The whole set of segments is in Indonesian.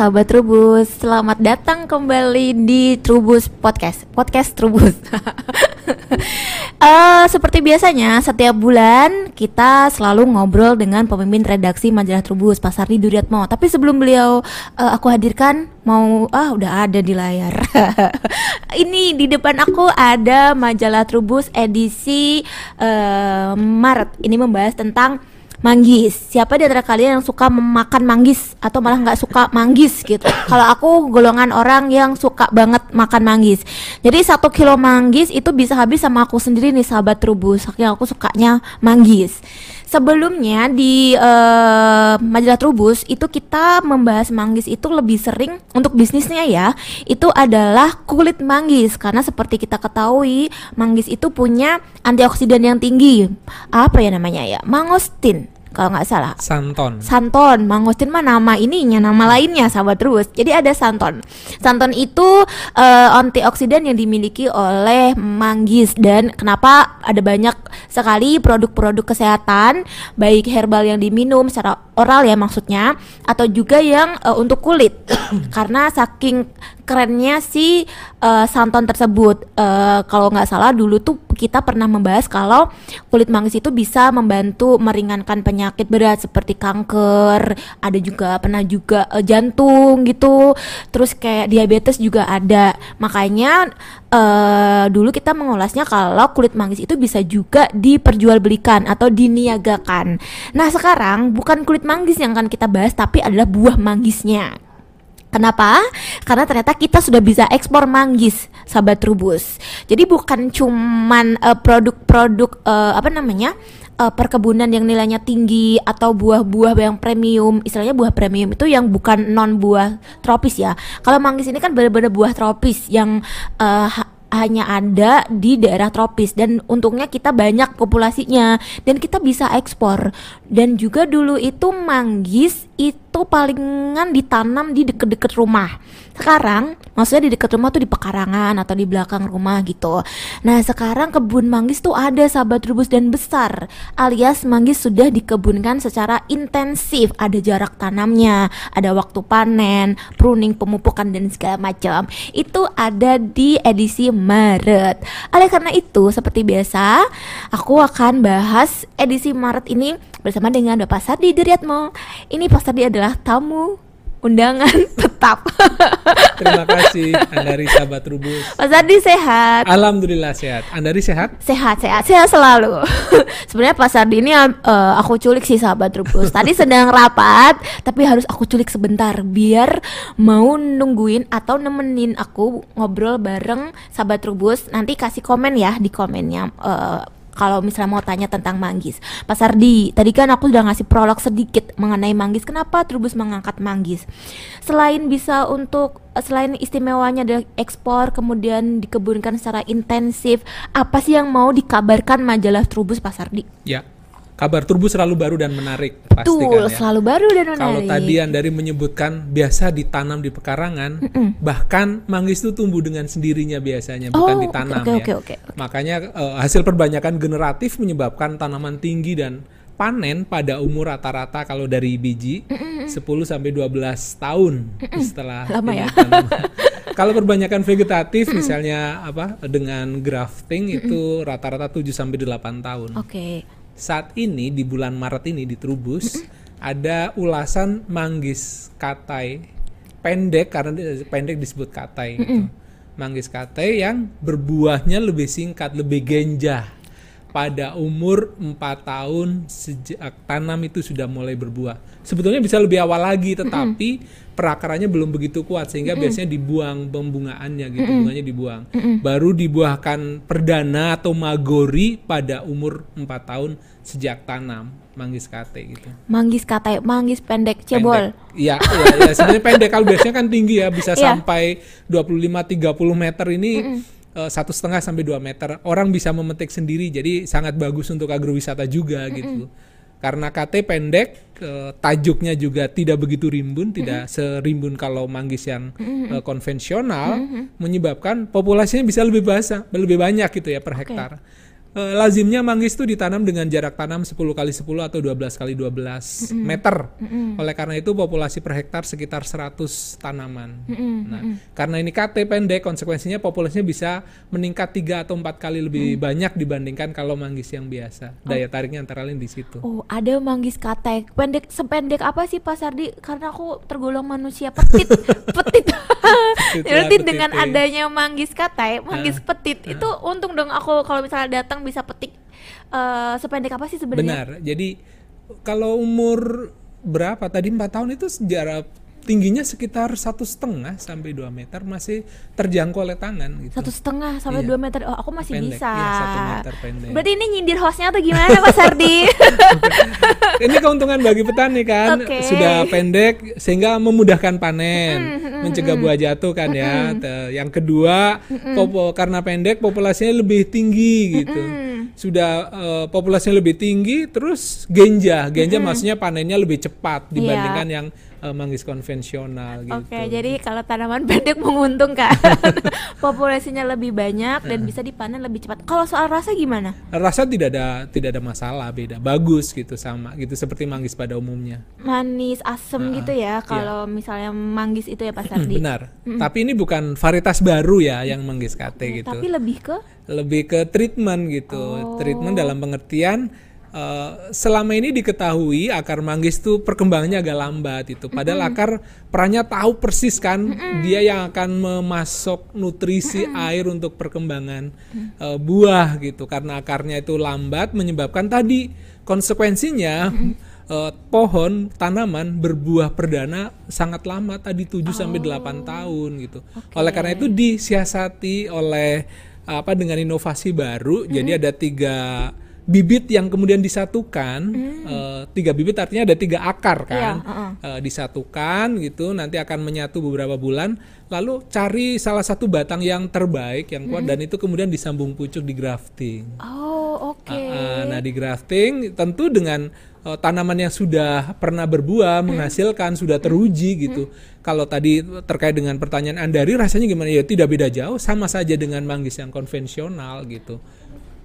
Sahabat Trubus, selamat datang kembali di Trubus Podcast, podcast Trubus. uh, seperti biasanya, setiap bulan kita selalu ngobrol dengan pemimpin redaksi majalah Trubus, Pak Sardi Duryatmo. Tapi sebelum beliau uh, aku hadirkan, mau ah udah ada di layar. Ini di depan aku ada majalah Trubus edisi uh, Maret. Ini membahas tentang manggis. Siapa di antara kalian yang suka memakan manggis atau malah nggak suka manggis gitu? Kalau aku golongan orang yang suka banget makan manggis. Jadi satu kilo manggis itu bisa habis sama aku sendiri nih sahabat trubus. Saking aku sukanya manggis. Sebelumnya di uh, majalah Trubus itu kita membahas manggis itu lebih sering untuk bisnisnya ya. Itu adalah kulit manggis karena seperti kita ketahui manggis itu punya antioksidan yang tinggi. Apa ya namanya ya? Mangostin kalau nggak salah. Santon. Santon, mangostin mah nama ininya, nama lainnya sahabat terus. Jadi ada santon. Santon itu uh, antioksidan yang dimiliki oleh manggis dan kenapa ada banyak sekali produk-produk kesehatan baik herbal yang diminum secara oral ya maksudnya atau juga yang uh, untuk kulit. Karena saking kerennya si uh, santon tersebut. Uh, kalau nggak salah dulu tuh kita pernah membahas kalau kulit manggis itu bisa membantu meringankan penyakit berat seperti kanker, ada juga pernah juga uh, jantung gitu, terus kayak diabetes juga ada. Makanya uh, dulu kita mengulasnya kalau kulit manggis itu bisa juga diperjualbelikan atau diniagakan. Nah sekarang bukan kulit manggis yang akan kita bahas, tapi adalah buah manggisnya. Kenapa? Karena ternyata kita sudah bisa ekspor manggis, sahabat Trubus. Jadi bukan cuman uh, produk-produk uh, apa namanya? Uh, perkebunan yang nilainya tinggi atau buah-buah yang premium istilahnya buah premium itu yang bukan non buah tropis ya. Kalau manggis ini kan benar-benar buah tropis yang uh, hanya ada di daerah tropis dan untungnya kita banyak populasinya dan kita bisa ekspor. Dan juga dulu itu manggis itu palingan ditanam di deket-deket rumah sekarang maksudnya di dekat rumah tuh di pekarangan atau di belakang rumah gitu nah sekarang kebun manggis tuh ada sahabat rubus dan besar alias manggis sudah dikebunkan secara intensif ada jarak tanamnya ada waktu panen pruning pemupukan dan segala macam itu ada di edisi Maret. Oleh karena itu, seperti biasa, aku akan bahas edisi Maret ini bersama dengan Bapak Sardi Duryatmo. Ini Pak Sardi adalah tamu undangan tetap. Terima kasih Andari sahabat Rubus. Pak Sardi sehat. Alhamdulillah sehat. Andari sehat? Sehat, sehat, sehat selalu. Sebenarnya Pak Sardi ini uh, aku culik sih sahabat Rubus. Tadi sedang rapat, tapi harus aku culik sebentar biar mau nungguin atau nemenin aku ngobrol bareng sahabat Rubus. Nanti kasih komen ya di komennya. Uh, kalau misalnya mau tanya tentang manggis. Pak Sardi, tadi kan aku sudah ngasih prolog sedikit mengenai manggis. Kenapa Trubus mengangkat manggis? Selain bisa untuk selain istimewanya dari ekspor kemudian dikebunkan secara intensif, apa sih yang mau dikabarkan majalah Trubus Pak Sardi? Ya, kabar turbo selalu baru dan menarik pasti Betul, kan ya. selalu baru dan menarik. Kalau tadi yang dari menyebutkan biasa ditanam di pekarangan, mm -mm. bahkan manggis itu tumbuh dengan sendirinya biasanya, oh, bukan ditanam okay, okay, ya. Okay, okay. Makanya uh, hasil perbanyakan generatif menyebabkan tanaman tinggi dan panen pada umur rata-rata kalau dari biji mm -mm. 10 sampai 12 tahun mm -mm. setelah lama ya. kalau perbanyakan vegetatif misalnya apa dengan grafting mm -mm. itu rata-rata 7 sampai 8 tahun. Oke. Okay saat ini di bulan Maret ini di Trubus ada ulasan manggis katai pendek karena pendek disebut katai gitu. Manggis katai yang berbuahnya lebih singkat, lebih genjah. Pada umur 4 tahun sejak tanam itu sudah mulai berbuah. Sebetulnya bisa lebih awal lagi tetapi perakarannya belum begitu kuat sehingga biasanya dibuang pembungaannya gitu, bunganya dibuang. Baru dibuahkan perdana atau magori pada umur 4 tahun sejak tanam manggis kate gitu. Manggis kate, manggis pendek cebol. Iya, iya, ya, sebenarnya pendek kalau biasanya kan tinggi ya bisa yeah. sampai 25 30 meter ini mm -mm. Satu setengah sampai 2 meter. Orang bisa memetik sendiri, jadi sangat bagus untuk agrowisata juga mm -mm. gitu. Karena kate pendek, uh, tajuknya juga tidak begitu rimbun, mm -hmm. tidak serimbun kalau manggis yang mm -hmm. konvensional, mm -hmm. menyebabkan populasinya bisa lebih basah, lebih banyak gitu ya per hektar. Eh, lazimnya manggis itu ditanam dengan jarak tanam 10 kali 10 atau 12 kali 12 meter. Oleh karena itu populasi per hektar sekitar 100 tanaman. Nah, karena ini KT pendek konsekuensinya populasinya bisa meningkat 3 atau 4 kali lebih banyak dibandingkan kalau manggis yang biasa. Daya tariknya antara lain di situ. Oh, ada manggis katai. Pendek sependek apa sih Pak Sardi? Karena aku tergolong manusia petit, petit. Berarti petit, dengan ya. adanya manggis katai, manggis petit itu untung dong aku kalau misalnya datang bisa petik eh, sependek apa sih sebenarnya? Benar. Jadi kalau umur berapa tadi empat tahun itu sejarah tingginya sekitar satu setengah sampai 2 meter masih terjangkau oleh tangan gitu. Satu setengah sampai Iya. dua meter. Oh, aku masih Pendek, bisa. iya, satu meter pendek. Berarti ini nyindir hostnya atau gimana Pak Sardi? Ini keuntungan bagi petani kan, Oke. sudah pendek sehingga memudahkan panen, mencegah buah jatuh kan ya. Te- Yang kedua, popo, karena pendek populasinya lebih tinggi gitu. Sudah eh, populasinya lebih tinggi, terus genja, genja maksudnya panennya lebih cepat dibandingkan yang eh, manggis konvensional gitu. Oke, jadi kalau tanaman pendek menguntungkan. Populasinya lebih banyak dan bisa dipanen lebih cepat. Kalau soal rasa gimana? Rasa tidak ada tidak ada masalah, beda, bagus gitu sama gitu seperti manggis pada umumnya. Manis, asem Ah, gitu ya. Kalau misalnya manggis itu ya Pak Sardi. Benar. Tapi ini bukan varietas baru ya yang manggis kate gitu. Tapi lebih ke lebih ke treatment gitu. Oh. Treatment dalam pengertian eh, selama ini diketahui akar manggis tuh perkembangannya agak lambat itu. Padahal akar perannya tahu persis kan. Dia yang akan memasok nutrisi air untuk perkembangan eh, buah gitu. Karena akarnya itu lambat menyebabkan tadi konsekuensinya eh, pohon tanaman berbuah perdana sangat lama tadi 7 sampai 8 tahun gitu. Oleh karena itu disiasati oleh apa dengan inovasi baru. Jadi ada tiga bibit yang kemudian disatukan. Eh, tiga bibit artinya ada tiga akar kan. Iya, heeh. Eh, disatukan gitu nanti akan menyatu beberapa bulan. Lalu cari salah satu batang yang terbaik yang kuat dan itu kemudian disambung pucuk di grafting. Oh, oke. Ah, ah, nah di grafting tentu dengan eh, tanaman yang sudah pernah berbuah menghasilkan sudah teruji gitu. Kalau tadi terkait dengan pertanyaan Andari rasanya gimana? Ya tidak beda jauh, sama saja dengan manggis yang konvensional gitu.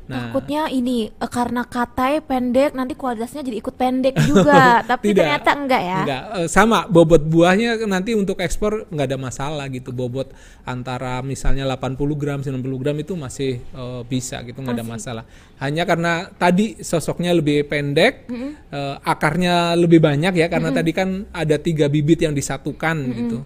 Nah, Takutnya ini eh, karena katai pendek nanti kualitasnya jadi ikut pendek juga. Tapi Tidak. ternyata enggak ya. Enggak, eh, sama bobot buahnya nanti untuk ekspor nggak ada masalah gitu. Bobot antara misalnya 80 gram, 90 gram itu masih eh, bisa gitu, nggak ada masalah. Hanya karena tadi sosoknya lebih pendek, eh, akarnya lebih banyak ya karena tadi kan ada tiga bibit yang disatukan gitu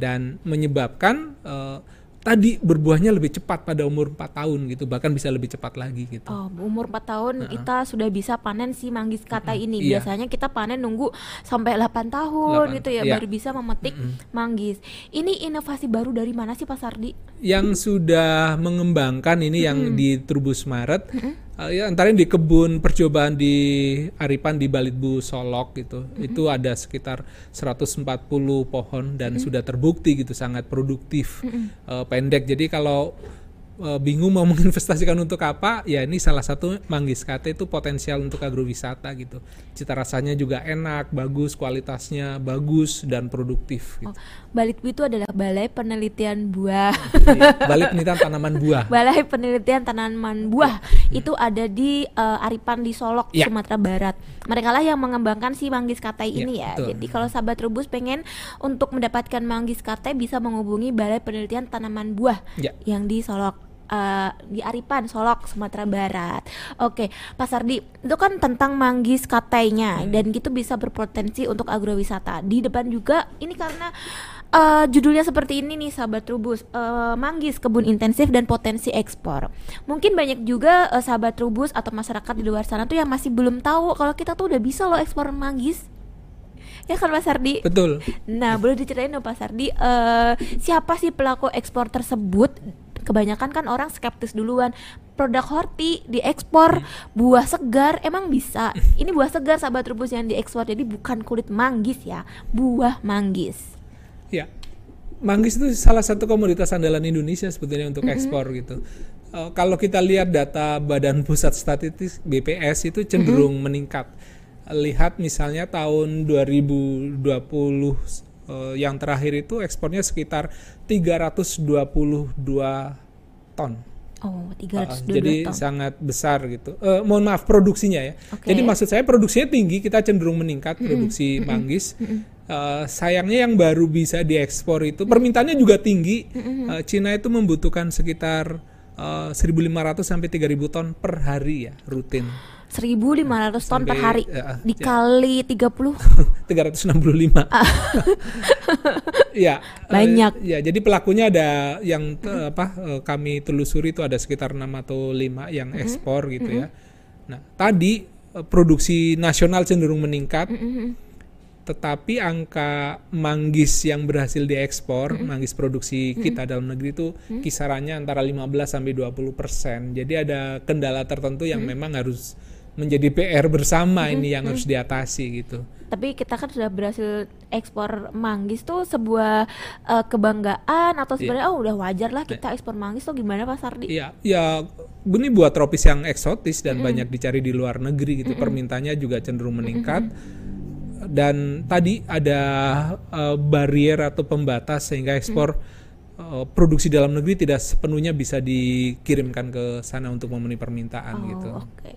dan menyebabkan eh, tadi berbuahnya lebih cepat pada umur 4 tahun gitu, bahkan bisa lebih cepat lagi gitu. Oh, umur 4 tahun kita sudah bisa panen si manggis katai ini. Iya. Biasanya kita panen nunggu sampai 8 tahun 8, gitu ya iya. baru bisa memetik manggis. Ini inovasi baru dari mana sih Pak Sardi? yang sudah mengembangkan ini yang di Trubus Maret uh, ya antara di kebun percobaan di Aripan di Balitbu Solok gitu itu ada sekitar 140 pohon dan sudah terbukti gitu sangat produktif uh, pendek. Jadi kalau uh, bingung mau menginvestasikan untuk apa ya ini salah satu manggis kate itu potensial untuk agrowisata gitu. Cita rasanya juga enak bagus kualitasnya bagus dan produktif gitu. Oh, Balitbu itu adalah Balai Penelitian Buah. balik penelitian tanaman buah Balai Penelitian Tanaman Buah itu ada di eh, Aripan di Solok, Ya. Sumatera Barat. Mereka lah yang mengembangkan si manggis katai Ya, ini ya. betul. Jadi kalau sahabat rebus pengen untuk mendapatkan manggis katai bisa menghubungi Balai Penelitian Tanaman Buah Ya. yang di Solok eh, di Aripan, Solok, Sumatera Barat. Oke, Pak Sardi, itu kan tentang manggis katainya Hmm. dan gitu bisa berpotensi untuk agrowisata. Di depan juga ini karena eh, judulnya seperti ini nih, sahabat Trubus, eh, manggis kebun intensif dan potensi ekspor. Mungkin banyak juga eh, sahabat Trubus atau masyarakat di luar sana tuh yang masih belum tahu kalau kita tuh udah bisa loh ekspor manggis. Ya kan Pak Sardi? betul Nah, boleh diceritain dong Pak Sardi, eh, siapa sih pelaku ekspor tersebut? Kebanyakan kan orang skeptis duluan. Produk horti diekspor buah segar emang bisa. Ini buah segar sahabat rebus yang diekspor. Jadi bukan kulit manggis ya, buah manggis. Ya, manggis itu salah satu komoditas andalan Indonesia sebetulnya untuk ekspor gitu. Eh, kalau kita lihat data Badan Pusat Statistik BPS itu cenderung meningkat. Lihat misalnya tahun 2020 eh, yang terakhir itu ekspornya sekitar 322 ton Oh, Uh, 312 jadi ton. sangat besar gitu. Eh, mohon maaf produksinya ya. Oke. Jadi maksud saya produksinya tinggi, kita cenderung meningkat produksi manggis. Eh, sayangnya yang baru bisa diekspor itu permintaannya juga tinggi. Eh, Cina itu membutuhkan sekitar eh, 1.500 sampai 3.000 ton per hari ya rutin. 1500 ton per Sampai, hari ya, ya. dikali 30 365. ya. Banyak. ya, jadi pelakunya ada yang te- apa eh, kami telusuri itu ada sekitar 6 atau 5 yang ekspor gitu ya. Nah, tadi produksi nasional cenderung meningkat. Tetapi angka manggis yang berhasil diekspor, manggis produksi kita dalam negeri itu kisarannya antara 15 sampai 20 persen. Jadi ada kendala tertentu yang memang harus menjadi PR bersama ini yang harus diatasi gitu. tapi kita kan sudah berhasil ekspor manggis tuh sebuah eh, kebanggaan atau sebenarnya oh udah wajar lah kita ekspor manggis tuh gimana Pak Sardi? Iya, ya ini buat tropis yang eksotis dan banyak dicari di luar negeri gitu. Permintaannya juga cenderung meningkat. Dan tadi ada eh, barrier atau pembatas sehingga ekspor eh, produksi dalam negeri tidak sepenuhnya bisa dikirimkan ke sana untuk memenuhi permintaan Oh, gitu. oke.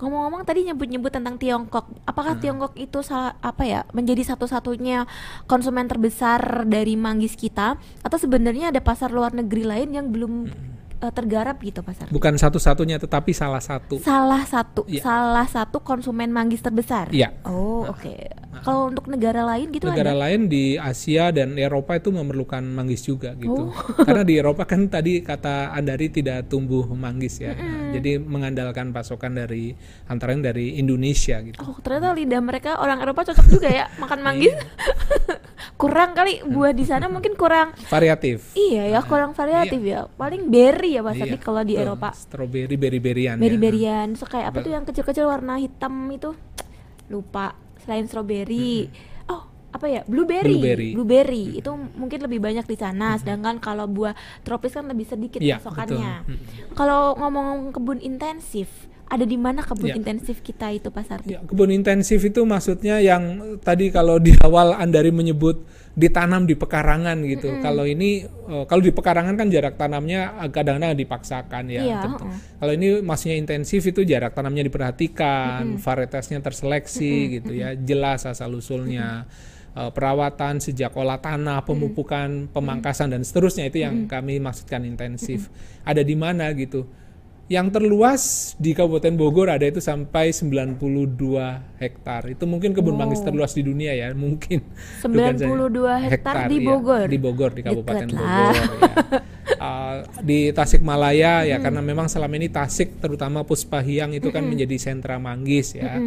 Ngomong-ngomong tadi nyebut-nyebut tentang Tiongkok. Apakah Tiongkok itu salah apa ya menjadi satu-satunya konsumen terbesar dari manggis kita atau sebenarnya ada pasar luar negeri lain yang belum eh, tergarap gitu Pak Sardi? Bukan satu-satunya tetapi salah satu. Salah satu, Iya. salah satu konsumen manggis terbesar. Iya. Oh, oke. Kalau untuk negara lain gitu negara ada? lain di Asia dan Eropa itu memerlukan manggis juga gitu. Oh. Karena di Eropa kan tadi kata Andari tidak tumbuh manggis ya. Nah, jadi mengandalkan pasokan dari antara lain dari Indonesia gitu. Oh, ternyata lidah mereka orang Eropa cocok juga ya makan manggis. Iya. kurang kali buah di sana mungkin kurang Variatif. Iya ya, kurang variatif ya. Paling berry ya Pak Iya, kalau di betul. Eropa. Strawberry, berry-berryan ya. Berry-berryan. So kayak apa tuh yang kecil-kecil warna hitam itu? Lupa. Selain strawberry. Oh, apa ya? Blueberry. Blueberry. Blueberry. Itu mungkin lebih banyak di sana. Sedangkan kalau buah tropis kan lebih sedikit Iya, pasokannya. betul. Kalau ngomong kebun intensif, ada di mana kebun Iya. intensif kita itu Pak Sardi? Ya, kebun intensif itu maksudnya yang tadi kalau di awal Andari menyebut ditanam di pekarangan gitu. Kalau ini eh, kalau di pekarangan kan jarak tanamnya eh, kadang-kadang dipaksakan ya. Iya, tentu. heeh. Kalau ini maksudnya intensif itu jarak tanamnya diperhatikan, varietasnya terseleksi gitu ya, jelas asal usulnya. eh, perawatan sejak olah tanah, pemupukan, pemangkasan dan seterusnya itu yang kami maksudkan intensif. Ada di mana gitu? Yang terluas di Kabupaten Bogor ada itu sampai 92 hektar. Itu mungkin kebun manggis terluas di dunia ya, mungkin. Bukan saya- 92 hektar di iya. Bogor. Di Bogor, di Kabupaten Deket Bogor. lah. ya. Uh, di Tasikmalaya ya, karena memang selama ini Tasik terutama Puspahiang itu kan menjadi sentra manggis ya.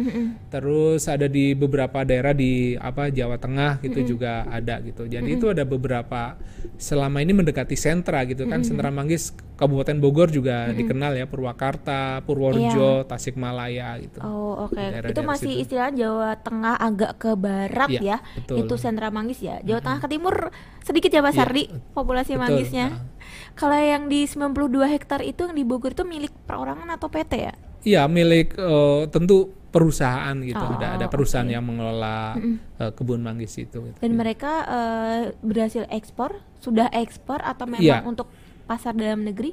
Terus ada di beberapa daerah di apa Jawa Tengah gitu juga ada gitu. Jadi itu ada beberapa selama ini mendekati sentra gitu kan, sentra manggis Kabupaten Bogor juga dikenal ya Purwakarta, Purworejo, Tasikmalaya gitu. Oh oke, Daerah-daerah itu masih situ. istilah Jawa Tengah agak ke barat Iya, ya, betul. itu sentra manggis ya. Jawa Tengah ke timur sedikit ya Pak Iya, Sardi populasi betul. manggisnya. Ah. Kalau yang di 92 hektar itu yang di Bogor itu milik perorangan atau PT ya? Iya milik eh, tentu perusahaan gitu. Oh, ada ada perusahaan oke. yang mengelola eh, kebun manggis itu. gitu. Dan mereka eh, berhasil ekspor, sudah ekspor atau memang Iya. untuk pasar dalam negeri?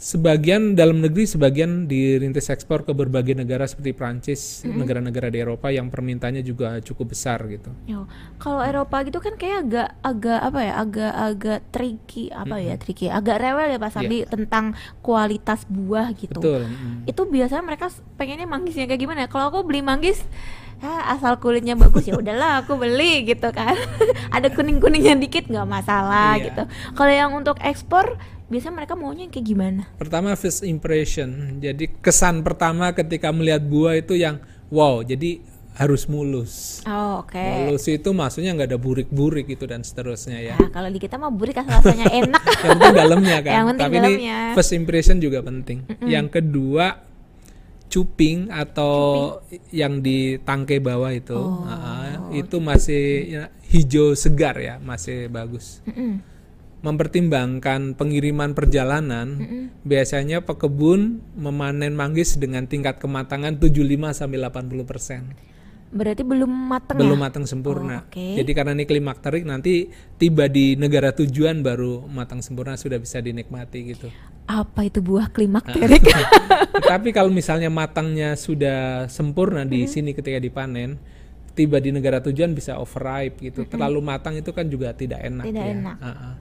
Sebagian dalam negeri, sebagian dirintis ekspor ke berbagai negara seperti Prancis, negara-negara di Eropa yang permintaannya juga cukup besar gitu. Yo, kalau Eropa gitu kan kayak agak agak apa ya, agak-agak tricky apa ya, tricky, agak rewel ya Pak Sardi tentang kualitas buah gitu. Betul. mm. Itu biasanya mereka pengennya manggisnya kayak gimana? ya? Kalau aku beli manggis ah, asal kulitnya bagus ya udahlah aku beli gitu kan. Ada kuning-kuningnya dikit nggak masalah Iya. gitu. Kalau yang untuk ekspor biasanya mereka maunya yang kayak gimana? Pertama first impression. Jadi kesan pertama ketika melihat buah itu yang wow, jadi harus mulus. Oh, oke. Mulus itu maksudnya nggak ada burik-burik gitu dan seterusnya ya. Nah, kalau di kita mah burik asal rasanya enak. yang penting dalamnya kan. Yang penting Tapi dalamnya. ini first impression juga penting. Yang kedua cuping atau yang di tangkai bawah itu, Oh, ah, itu masih ya, hijau segar ya, masih bagus. Mm-mm. Mempertimbangkan pengiriman perjalanan, biasanya pekebun memanen manggis dengan tingkat kematangan 75 sampai 80 persen. Berarti belum mateng belum ya? matang sempurna. Oh, oke. Jadi karena ini klimakterik nanti tiba di negara tujuan baru matang sempurna sudah bisa dinikmati gitu. Apa itu buah klimakterik? Tetapi kalau misalnya matangnya sudah sempurna di Mm-hmm. sini ketika dipanen, tiba di negara tujuan bisa overripe gitu. Terlalu matang itu kan juga tidak enak. Tidak ya. enak. Ah-ah.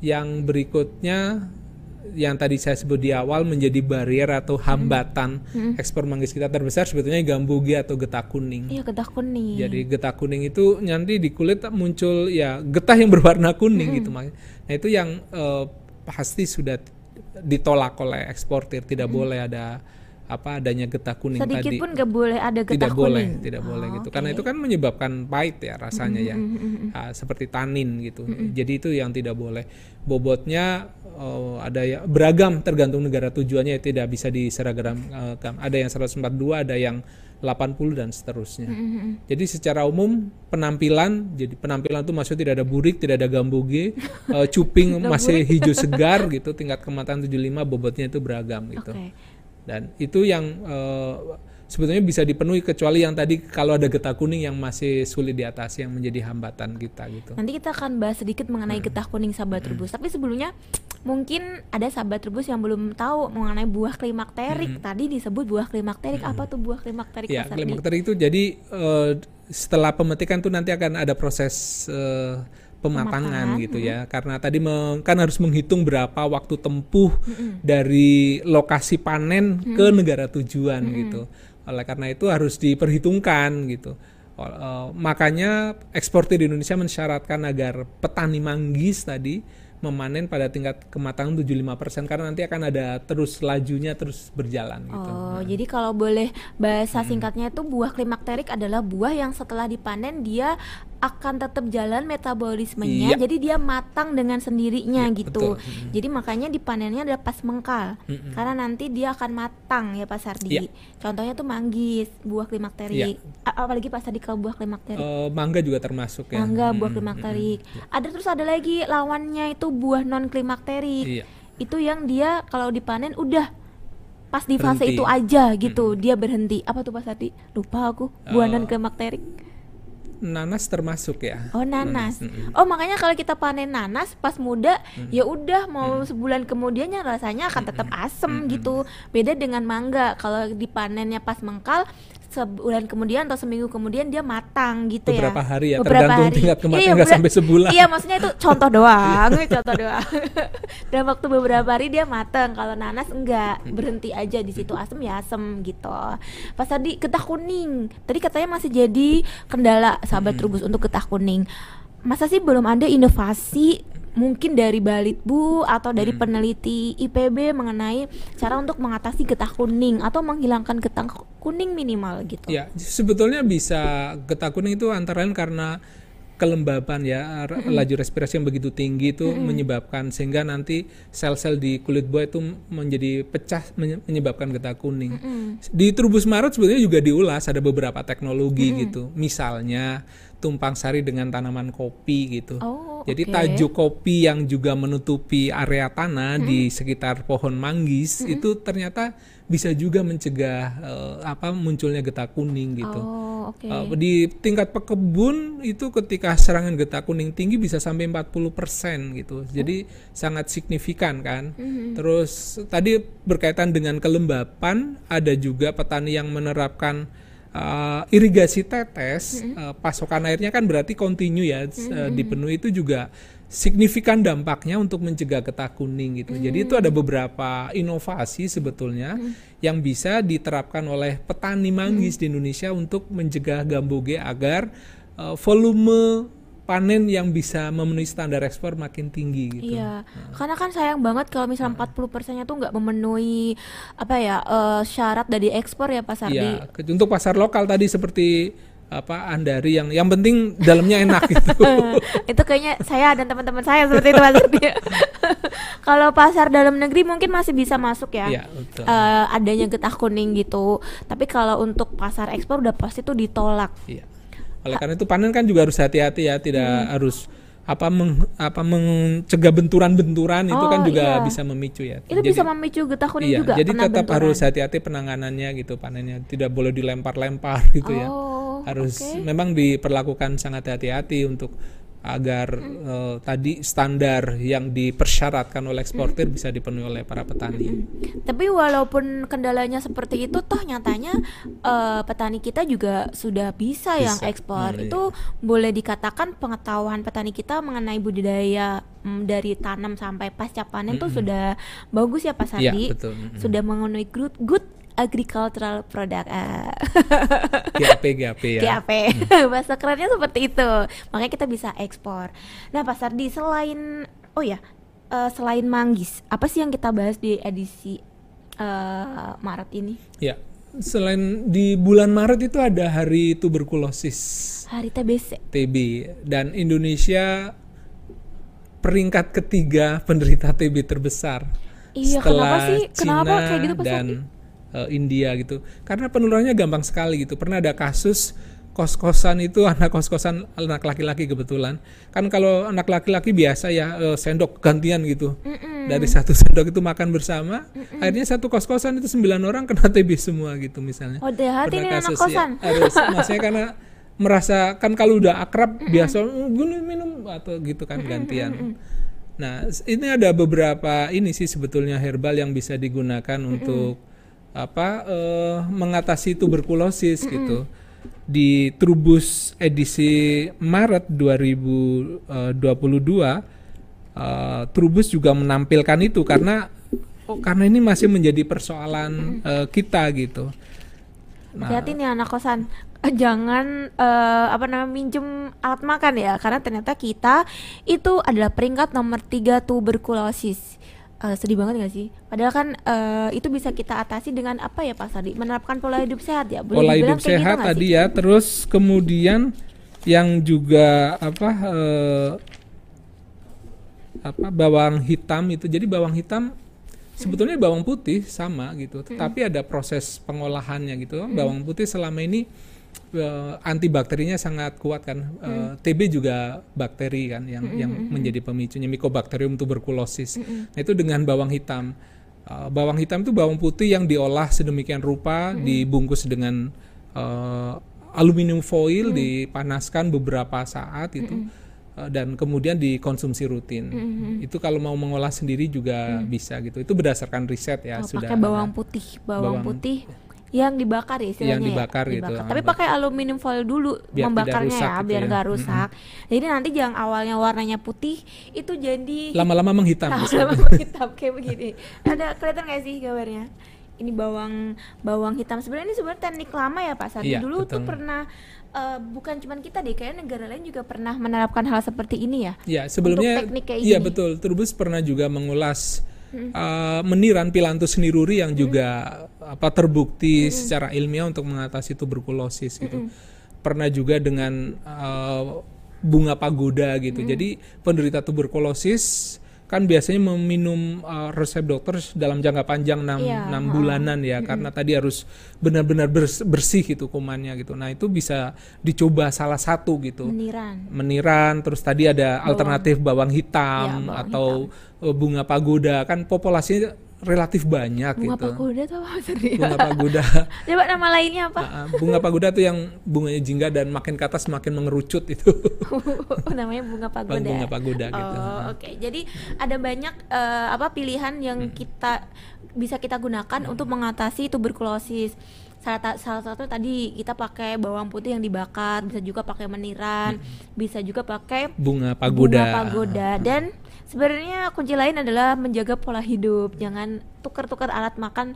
Yang berikutnya yang tadi saya sebut di awal menjadi barrier atau Mm-hmm. hambatan ekspor manggis kita terbesar sebetulnya gambugi atau getah kuning. Iya getah kuning. Jadi getah kuning itu nanti di kulit muncul ya getah yang berwarna kuning gitu makanya. Nah itu yang eh, pasti sudah ditolak oleh eksportir tidak boleh ada apa adanya getah kuning Sedikit tadi. pun gak boleh ada getah tidak boleh, kuning. tidak boleh Oh, gitu. oke. Karena itu kan menyebabkan pahit ya rasanya ya. Ah, seperti tanin gitu. Jadi itu yang tidak boleh. Bobotnya eh, ada ya beragam tergantung negara tujuannya ya, tidak bisa diseragam gam. ada yang 142, ada yang 80 dan seterusnya. Jadi secara umum penampilan jadi penampilan itu maksudnya tidak ada burik, tidak ada gamboge, eh, cuping masih hijau segar gitu, tingkat kematangan 75, bobotnya itu beragam gitu Oke. Dan itu yang eh, sebetulnya bisa dipenuhi kecuali yang tadi kalau ada getah kuning yang masih sulit diatasi yang menjadi hambatan kita gitu. Nanti kita akan bahas sedikit mengenai getah kuning sahabat rebus. Tapi sebelumnya mungkin ada sahabat rebus yang belum tahu mengenai buah klimakterik. Tadi disebut buah klimakterik. Apa tuh buah klimakterik? Ya, Mas Ardi? klimakter itu jadi eh, setelah pemetikan tuh nanti akan ada proses eh, pematangan Pematangan, gitu ya. Karena tadi meng- kan harus menghitung berapa waktu tempuh dari lokasi panen ke negara tujuan gitu. Oleh karena itu harus diperhitungkan gitu. O- eh, makanya eksportir di Indonesia mensyaratkan agar petani manggis tadi memanen pada tingkat kematangan 75% karena nanti akan ada terus lajunya terus berjalan gitu. Oh, jadi kalau boleh bahasa singkatnya itu buah klimakterik adalah buah yang setelah dipanen dia akan tetap jalan metabolismenya, Iya. jadi dia matang dengan sendirinya Iya, gitu. betul. Mm. Jadi makanya dipanennya ada pas mengkal, Mm-mm. karena nanti dia akan matang ya Pak Sardi. Iya. Contohnya tuh manggis, buah klimakterik. A- apalagi Pak Sardi kalau buah klimakterik. Eh, mangga juga termasuk ya. Mangga buah Mm, klimakterik. Ada terus ada lagi lawannya itu buah non klimakterik. Iya. Itu yang dia kalau dipanen udah pas di fase Berhenti. itu aja gitu, dia berhenti. Apa tuh Pak Sardi? Lupa aku. Buah Eh, non klimakterik. Nanas termasuk ya. Oh, nanas. mm-mm. Oh, makanya kalau kita panen nanas pas muda, ya udah mau sebulan kemudiannya rasanya akan tetap asem gitu. Beda dengan mangga, kalau dipanennya pas mengkal sebulan kemudian atau seminggu kemudian dia matang gitu ya. Beberapa hari ya, Beberapa tergantung hari. tingkat kematangan Iya, nggak sampai sebulan. Iya, maksudnya itu contoh doang, contoh doang. Dalam waktu beberapa hari dia matang. Kalau nanas enggak, berhenti aja di situ asem ya asem gitu. Pas tadi getah kuning, tadi katanya masih jadi kendala sahabat Trubus untuk getah kuning. Masa sih belum ada inovasi mungkin dari Balitbu atau dari peneliti IPB mengenai cara untuk mengatasi getah kuning atau menghilangkan getah kuning minimal gitu. Ya, sebetulnya bisa getah kuning itu antara lain karena kelembaban ya laju respirasi yang begitu tinggi itu menyebabkan sehingga nanti sel-sel di kulit buah itu menjadi pecah menye- menyebabkan getah kuning. Di Trubus Marut sebetulnya juga diulas ada beberapa teknologi gitu. Misalnya tumpang sari dengan tanaman kopi gitu. Oh, Jadi oke. tajuk kopi yang juga menutupi area tanah di sekitar pohon manggis itu ternyata bisa juga mencegah eh, apa munculnya getah kuning gitu. Oh, oke. Eh, di tingkat pekebun itu ketika serangan getah kuning tinggi bisa sampai 40% gitu. Jadi sangat signifikan kan. Terus tadi berkaitan dengan kelembapan ada juga petani yang menerapkan uh, irigasi tetes, uh, pasokan airnya kan berarti kontinu ya uh, dipenuhi itu juga signifikan dampaknya untuk mencegah getah kuning gitu. Jadi itu ada beberapa inovasi sebetulnya yang bisa diterapkan oleh petani manggis di Indonesia untuk mencegah gamboge agar uh, volume panen yang bisa memenuhi standar ekspor makin tinggi gitu. Iya, karena kan sayang banget kalau misalnya 40 persennya tuh nggak memenuhi apa ya eh, syarat dari ekspor ya Pak Sardi. Iya, ke- untuk pasar lokal tadi seperti apa Andari yang yang penting dalamnya enak gitu. itu kayaknya saya dan teman-teman saya seperti itu Sardi. kalau pasar dalam negeri mungkin masih bisa masuk ya. Iya, betul. Eh, adanya getah kuning gitu. Tapi kalau untuk pasar ekspor udah pasti tuh ditolak. Iya. Oleh karena itu panen kan juga harus hati-hati ya, tidak Hmm. harus apa meng, apa mencegah benturan-benturan itu kan Oh, juga iya. bisa memicu ya. Itu bisa memicu getah kuning iya, juga. jadi tetap benturan. harus hati-hati penanganannya gitu panennya, tidak boleh dilempar-lempar gitu ya. Oh, harus oke. memang diperlakukan sangat hati-hati untuk agar eh, tadi standar yang dipersyaratkan oleh eksportir bisa dipenuhi oleh para petani. Tapi walaupun kendalanya seperti itu, toh nyatanya eh, petani kita juga sudah bisa, yang Bisa. ekspor. Hmm, iya. Itu boleh dikatakan pengetahuan petani kita mengenai budidaya mm, dari tanam sampai pasca panen tuh sudah bagus ya Pak Iya, Sardi. betul. Mm-mm. Sudah memenuhi good, good agricultural product. Ah. GAP GAP ya. GAP. Bahasa kerennya seperti itu. Makanya kita bisa ekspor. Nah, Pak Sardi selain oh ya, eh, selain manggis, apa sih yang kita bahas di edisi eh, Maret ini? Ya. Selain di bulan Maret itu ada hari tuberkulosis Hari TBC. TB dan Indonesia peringkat ketiga penderita TB terbesar Iya, setelah kenapa sih? Cina Kenapa kayak gitu, Pak dan eh, India gitu. Karena penularannya gampang sekali gitu. Pernah ada kasus kos-kosan itu anak kos-kosan anak laki-laki kebetulan. Kan kalau anak laki-laki biasa ya eh, sendok gantian gitu. Dari satu sendok itu makan bersama, akhirnya satu kos-kosan itu sembilan orang kena TB semua gitu misalnya. Oh, hati nih anak kasus, ya. kosan. harus maksudnya karena merasa kan kalau udah akrab biasa "Mm, gue minum atau gitu kan gantian. Nah, s- ini ada beberapa ini sih sebetulnya herbal yang bisa digunakan untuk apa eh, mengatasi tuberkulosis gitu. Di Trubus edisi Maret 2022 eh, Trubus juga menampilkan itu karena oh, karena ini masih menjadi persoalan eh, kita gitu. Nah. Hati-hati nih anak kosan. Eh, Jangan eh, apa namanya minjem alat makan ya, karena ternyata kita itu adalah peringkat nomor tiga tuberkulosis. Eh, sedih banget gak sih? Padahal kan eh, itu bisa kita atasi dengan apa ya Pak Sadi? Menerapkan pola hidup sehat ya. Boleh pola hidup gitu sehat nggak tadi sih? ya terus kemudian yang juga apa eh, apa bawang hitam itu jadi bawang hitam sebetulnya bawang putih sama gitu tetapi ada proses pengolahannya gitu bawang putih selama ini eh, antibakterinya sangat kuat kan. Eh, TB juga bakteri kan yang yang menjadi pemicunya Mycobacterium tuberculosis. Nah itu dengan bawang hitam. Uh, bawang hitam itu bawang putih yang diolah sedemikian rupa, dibungkus dengan uh, aluminium foil, dipanaskan beberapa saat itu, uh, dan kemudian dikonsumsi rutin. Itu kalau mau mengolah sendiri juga bisa gitu. Itu berdasarkan riset ya Oh, sudah. pakai bawang putih, bawang, Bawang- putih yang dibakar ya istilahnya Yang ya? dibakar gitu, Tapi ah, pakai aluminium foil dulu Biar membakarnya rusak ya, gitu biar ya. nggak rusak. Jadi nanti yang awalnya warnanya putih itu jadi Lama-lama menghitam. lama-lama hitam kayak begini. Ada kelihatan nggak sih gambarnya? Ini bawang bawang hitam. Sebenarnya ini sebenarnya teknik lama ya Pak Sadi. Iya, Dulu tuh betul. pernah eh, bukan cuma kita deh, kayaknya negara lain juga pernah menerapkan hal seperti ini ya. Ya, sebelumnya teknik kayak iya betul. Turbus pernah juga mengulas uh, meniran pilantus niruri yang juga apa terbukti secara ilmiah untuk mengatasi tuberkulosis gitu. Pernah juga dengan uh, bunga pagoda gitu. Jadi penderita tuberkulosis kan biasanya meminum uh, resep dokter dalam jangka panjang 6 Iya, ha. bulanan ya karena tadi harus benar-benar bers- bersih gitu kumannya gitu. Nah, itu bisa dicoba salah satu gitu Meniran. meniran terus tadi ada alternatif bawang Ya, hitam bawang atau uh, bunga pagoda kan populasinya relatif banyak Bunga gitu pagoda tuh apa bunga pagoda Coba nama lainnya apa? Nah, bunga pagoda tuh yang bunganya jingga dan makin ke atas makin mengerucut itu oh, namanya bunga pagoda. bunga pagoda Oh, gitu oke. Jadi ada banyak eh, apa pilihan yang Hmm. kita bisa kita gunakan untuk mengatasi tuberkulosis. Salah, salah satu tadi kita pakai bawang putih yang dibakar, bisa juga pakai meniran, bisa juga pakai bunga Hmm. pagoda bunga pagoda dan sebenarnya kunci lain adalah menjaga pola hidup. Jangan tukar-tukar alat makan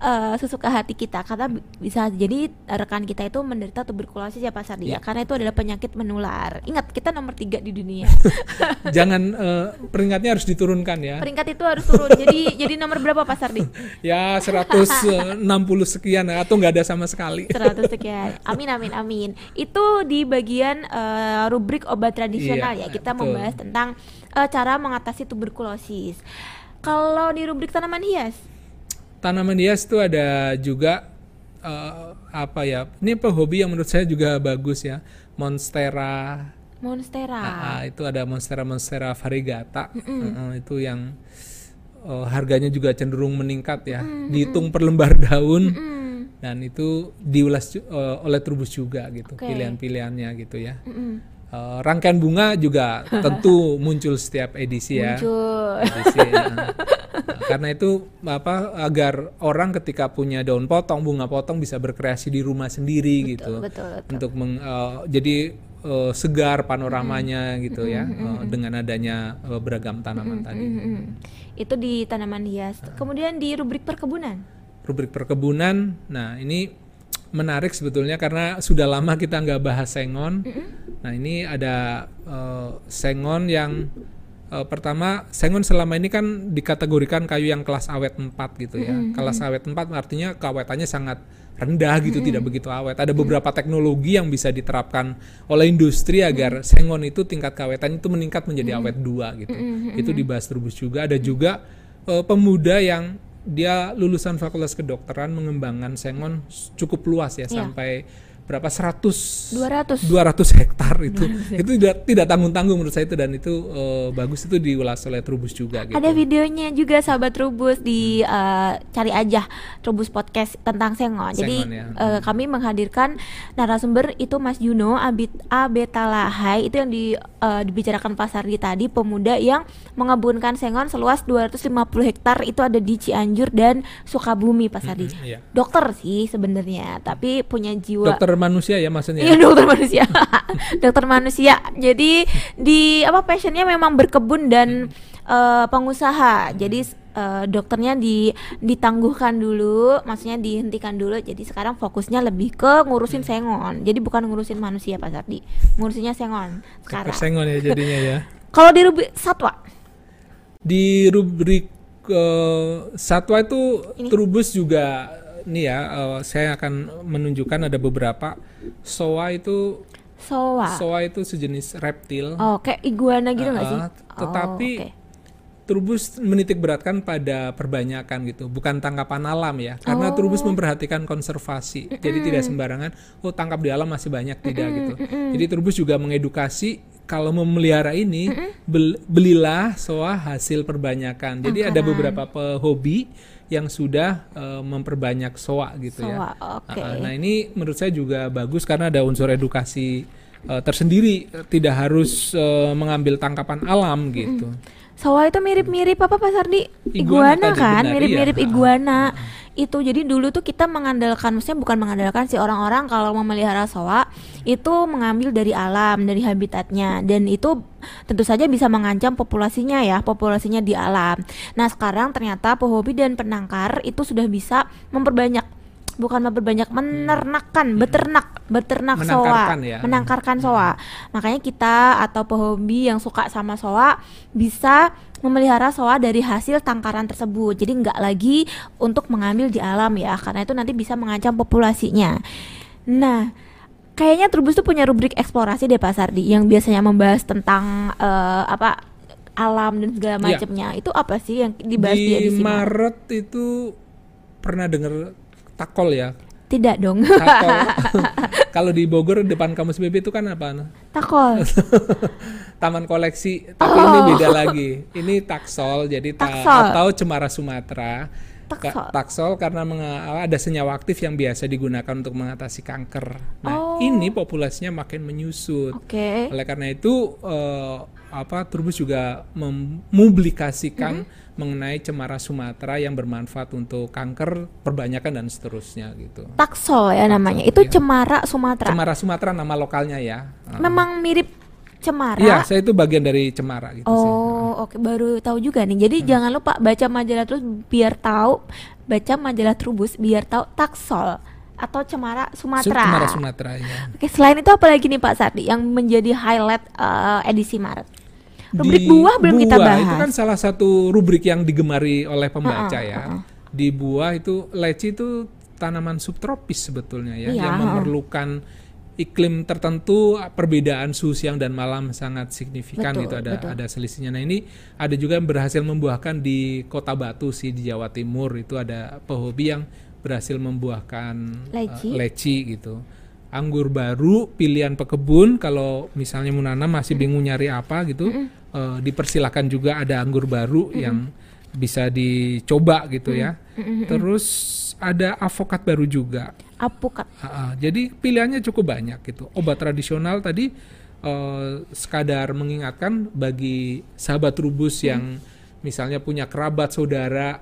eh, sesuka hati kita. Karena bi- bisa jadi rekan kita itu menderita tuberkulosis ya Pak Sardi ya. Karena itu adalah penyakit menular. Ingat kita nomor tiga di dunia. Jangan eh, peringkatnya harus diturunkan ya. Peringkat itu harus turun. Jadi jadi nomor berapa Pak Sardi? Ya 160 sekian atau nggak ada sama sekali. 100 sekian. Amin amin amin. Itu di bagian eh, rubrik obat tradisional ya. Iya, kita betul. membahas tentang eh, cara mengatasi tuberkulosis. Kalau di rubrik tanaman hias? Tanaman hias itu ada juga eh, apa ya ini apa hobi yang menurut saya juga bagus ya monstera. Monstera. Ah, itu ada monstera monstera variegata. Heeh, itu yang eh, harganya juga cenderung meningkat ya dihitung per lembar daun. Hmm, dan itu diulas eh, oleh Trubus juga gitu Oke. pilihan-pilihannya gitu ya. Mm-mm. Eh, rangkaian bunga juga tentu muncul setiap edisi ya. Muncul. Edisi, ya. Nah, Karena itu apa agar orang ketika punya daun potong, bunga potong bisa berkreasi di rumah sendiri gitu. Betul, betul. Untuk meng, eh, jadi eh, segar panoramanya gitu ya eh, dengan adanya eh, beragam tanaman tadi. Mm-mm. Itu di tanaman hias. Kemudian di rubrik perkebunan. Rubrik perkebunan, nah ini menarik sebetulnya karena sudah lama kita nggak bahas sengon. Nah ini ada eh, sengon yang eh, pertama sengon selama ini kan dikategorikan kayu yang kelas awet 4 gitu ya. Kelas awet 4 artinya keawetannya sangat rendah gitu, tidak begitu awet. Ada beberapa teknologi yang bisa diterapkan oleh industri agar sengon itu tingkat keawetannya itu meningkat menjadi awet 2 gitu. Itu dibahas terus juga. Ada juga eh, pemuda yang dia lulusan fakultas kedokteran mengembangkan sengon cukup luas ya Iya. sampai berapa 100 200. 200 hektar itu itu tidak tidak tanggung tanggung menurut saya itu dan itu eh, bagus itu diulas oleh Trubus juga gitu. Ada videonya juga sahabat Trubus di eh, cari aja Trubus podcast tentang sengon. Jadi Sengon, ya. eh, kami menghadirkan narasumber itu Mas Juno Abit Abetalahai itu yang di eh, dibicarakan Pak Sardi tadi pemuda yang mengembunkan sengon seluas 250 hektar itu ada di Cianjur dan Sukabumi Pak Sardi. Iya. Dokter sih sebenarnya, tapi punya jiwa Dokter manusia ya maksudnya. Iya dokter manusia, dokter manusia. Jadi di apa passionnya memang berkebun dan eh, pengusaha. Jadi eh, dokternya di ditangguhkan dulu, maksudnya dihentikan dulu. Jadi sekarang fokusnya lebih ke ngurusin sengon. Jadi bukan ngurusin manusia Pak Sardi, ngurusinnya sengon Ke sekarang. sengon ya jadinya ya. Kalau di rubrik satwa, Di rubrik eh, satwa itu Ini. Trubus juga nih ya eh, saya akan menunjukkan ada beberapa soa itu soa. soa itu sejenis reptil. Oh, kayak iguana gitu nggak Ah, sih? ah, tetapi oh, oke. Trubus menitik beratkan pada perbanyakan gitu, bukan tangkapan alam ya. Karena Oh. Trubus memperhatikan konservasi. Jadi tidak sembarangan, oh tangkap di alam masih banyak tidak gitu. Jadi Trubus juga mengedukasi kalau memelihara ini bel- belilah soa hasil perbanyakan. Jadi ada beberapa pehobi yang sudah eh, memperbanyak soa gitu ya. Soa, oke. Ah, Nah ini menurut saya juga bagus karena ada unsur edukasi eh, tersendiri, tidak harus eh, mengambil tangkapan alam gitu. Soa itu mirip-mirip apa Pak Sardi? Iguana Iguana, kan, benar, mirip-mirip iya. iguana. Itu jadi dulu tuh kita mengandalkan, maksudnya bukan mengandalkan sih orang-orang kalau memelihara soa itu mengambil dari alam, dari habitatnya dan itu tentu saja bisa mengancam populasinya ya, populasinya di alam. Nah, sekarang ternyata pehobi dan penangkar itu sudah bisa memperbanyak bukan memperbanyak menernakan, beternak, beternak soa, Menangkarkan ya. menangkarkan soa. Makanya kita atau pehobi yang suka sama soa bisa memelihara soa dari hasil tangkaran tersebut. Jadi nggak lagi untuk mengambil di alam ya, karena itu nanti bisa mengancam populasinya. Nah, kayaknya Trubus tuh punya rubrik eksplorasi deh Pak Sardi yang biasanya membahas tentang eh, apa alam dan segala Iya. macamnya. Itu apa sih yang dibahas di, Di edisi Maret? Maret itu pernah dengar takol ya? Tidak dong. Takol. Kalau di Bogor depan kampus BB itu kan apa? Takol. Taman koleksi, tapi ini beda lagi. Ini taksol, jadi ta- Oh. Taksol. atau cemara Sumatera. Taksol. taksol karena ada senyawa aktif yang biasa digunakan untuk mengatasi kanker. Oh. Nah, ini populasinya makin menyusut. Oke. Oleh karena itu eh, apa Turbus juga mempublikasikan mengenai cemara Sumatera yang bermanfaat untuk kanker, perbanyakan dan seterusnya gitu. Taksol ya namanya. Taksol, Itu iya. cemara Sumatera. Cemara Sumatera nama lokalnya ya. Ah. Memang mirip cemara. Iya, saya itu bagian dari cemara gitu sih. Oh, oke baru tahu juga nih. Jadi jangan lupa baca majalah terus biar tahu baca majalah Trubus biar tahu taksol atau cemara Su- Sumatera. Cemara Sumatera ya. Oke, selain itu apa lagi nih Pak Sardi yang menjadi highlight eh, edisi Maret? Rubrik Di buah belum kita buah, bahas. Itu kan salah satu rubrik yang digemari oleh pembaca Ha-ha, ya. ha-ha. Di buah itu leci itu tanaman subtropis sebetulnya ya, Iya, yang memerlukan iklim tertentu perbedaan suhu siang dan malam sangat signifikan Betul, gitu ada betul. ada selisihnya. Nah ini ada juga yang berhasil membuahkan di Kota Batu sih di Jawa Timur itu ada pehobi yang berhasil membuahkan Leci. leci gitu. Anggur baru pilihan pekebun kalau misalnya Munana masih bingung nyari apa gitu eh, dipersilakan juga ada anggur baru yang bisa dicoba gitu ya. Terus ada avokat baru juga. Apukat. Ah, ah. jadi pilihannya cukup banyak gitu. Obat tradisional tadi eh, sekadar mengingatkan bagi sahabat rubus yang misalnya punya kerabat saudara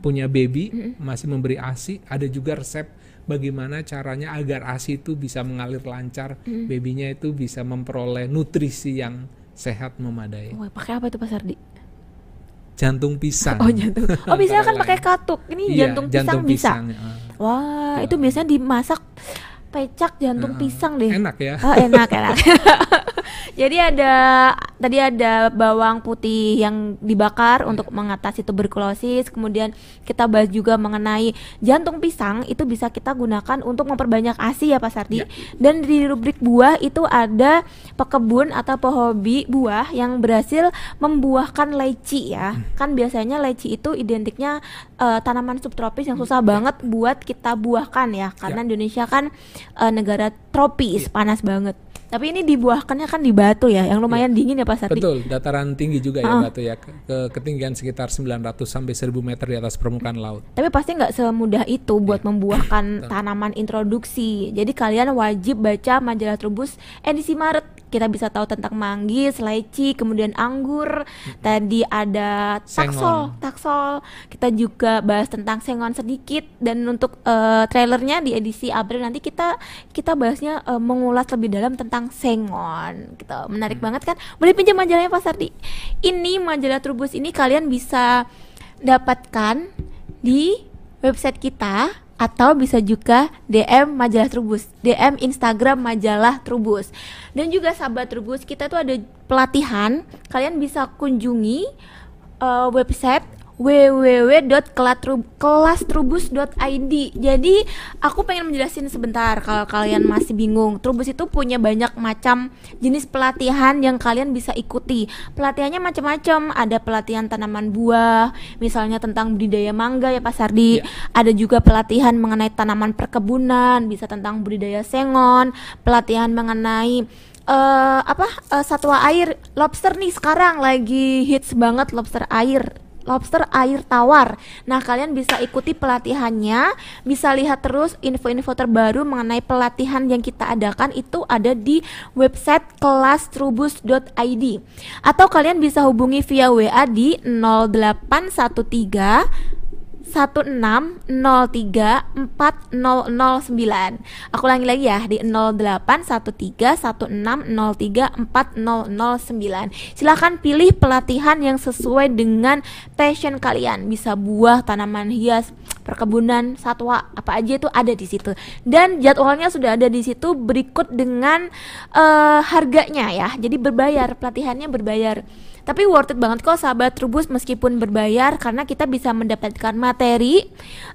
punya baby masih memberi ASI, ada juga resep bagaimana caranya agar ASI itu bisa mengalir lancar, babynya itu bisa memperoleh nutrisi yang sehat memadai. Wah, pakai apa tuh Pak Sardi? Jantung pisang. Oh, jantung. Oh, biasanya kan pakai katuk. Ini Iya, jantung pisang bisa. pisang, ah. Wah, itu biasanya dimasak pecak jantung pisang deh. Enak ya. Oh, enak, enak. Jadi ada tadi ada bawang putih yang dibakar untuk mengatasi tuberkulosis. Kemudian kita bahas juga mengenai jantung pisang itu bisa kita gunakan untuk memperbanyak ASI ya Pak Sardi. Ya. Dan di rubrik buah itu ada pekebun atau pehobi buah yang berhasil membuahkan leci ya. Kan biasanya leci itu identiknya eh, tanaman subtropis yang susah banget buat kita buahkan ya. Karena Indonesia kan eh, negara tropis, panas banget. Tapi ini dibuahkannya kan di Batu ya, yang lumayan dingin ya Pak Sardi. Betul, dataran tinggi juga Ah. ya Batu ya, ke, ke ketinggian sekitar 900 sampai 1000 meter di atas permukaan laut. Tapi pasti nggak semudah itu buat membuahkan tanaman introduksi. Jadi kalian wajib baca majalah Trubus edisi Maret. Kita bisa tahu tentang manggis, leci, kemudian anggur. Tadi ada taksol, Sengon. taksol. Kita juga bahas tentang sengon sedikit. Dan untuk eh, trailernya di edisi April nanti kita kita bahasnya eh, mengulas lebih dalam tentang sengon. Gitu. Menarik banget kan? Boleh pinjam majalahnya Pak Sardi. Ini majalah Trubus ini kalian bisa dapatkan di website kita atau bisa juga DM majalah Trubus, DM Instagram majalah Trubus. Dan juga sahabat Trubus, kita tuh ada pelatihan, kalian bisa kunjungi eh, website www.kelastrubus.id. Jadi aku pengen menjelasin sebentar kalau kalian masih bingung. Trubus itu punya banyak macam jenis pelatihan yang kalian bisa ikuti. Pelatihannya macam-macam. Ada pelatihan tanaman buah, misalnya tentang budidaya mangga ya Pak Sardi. Iya. Ada juga pelatihan mengenai tanaman perkebunan, bisa tentang budidaya sengon, pelatihan mengenai eh apa eh, satwa air lobster nih sekarang lagi hits banget lobster air lobster air tawar. Nah, kalian bisa ikuti pelatihannya, bisa lihat terus info-info terbaru mengenai pelatihan yang kita adakan itu ada di website kelastrubus.id. Atau kalian bisa hubungi via WA di 0813 1603409. Aku ulangi lagi ya di 081316034009. Silahkan pilih pelatihan yang sesuai dengan passion kalian. Bisa buah, tanaman hias, perkebunan, satwa, apa aja itu ada di situ. Dan jadwalnya sudah ada di situ berikut dengan eh, harganya ya. Jadi berbayar, pelatihannya berbayar. Tapi worth it banget kok sahabat Trubus meskipun berbayar karena kita bisa mendapatkan materi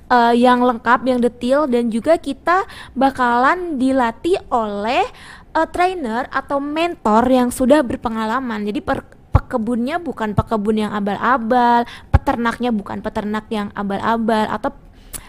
eh, yang lengkap, yang detail dan juga kita bakalan dilatih oleh eh, trainer atau mentor yang sudah berpengalaman. Jadi per- pekebunnya bukan pekebun yang abal-abal, peternaknya bukan peternak yang abal-abal atau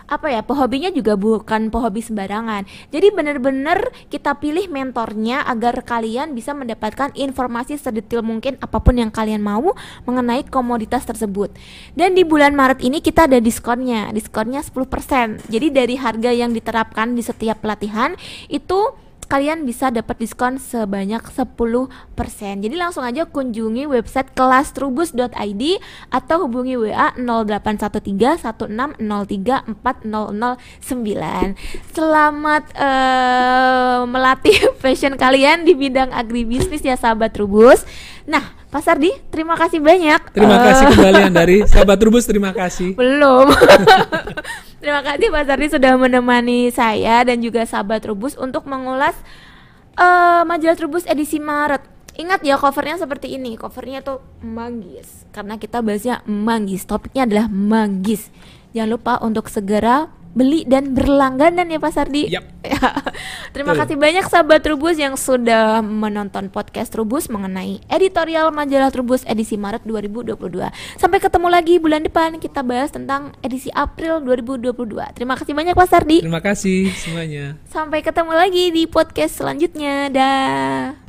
apa ya pehobinya juga bukan pehobi sembarangan. Jadi benar-benar kita pilih mentornya agar kalian bisa mendapatkan informasi sedetail mungkin apa pun yang kalian mau mengenai komoditas tersebut. Dan di bulan Maret ini kita ada diskonnya diskonnya 10% jadi dari harga yang diterapkan di setiap pelatihan itu kalian bisa dapat diskon sebanyak 10%. Jadi langsung aja kunjungi website kelastrubus.id atau hubungi WA 081316034009. Selamat eh, melatih passion kalian di bidang agribisnis ya sahabat Trubus. Nah, Pak Sardi, terima kasih banyak. Terima Eh, kasih kembalian dari sahabat Rubus, terima kasih. belum. Terima kasih Pak Sardi sudah menemani saya dan juga sahabat Trubus untuk mengulas eh, majalah Trubus edisi Maret. Ingat ya covernya seperti ini, covernya tuh manggis karena kita bahasnya manggis. Topiknya adalah manggis. Jangan lupa untuk segera beli dan berlangganan ya Pak Sardi. Yap. Ya. Terima Betul. kasih banyak sahabat Trubus yang sudah menonton podcast Trubus mengenai editorial majalah Trubus edisi Maret 2022. Sampai ketemu lagi bulan depan kita bahas tentang edisi April 2022. Terima kasih banyak Pak Sardi. Terima kasih semuanya. Sampai ketemu lagi di podcast selanjutnya. Dah.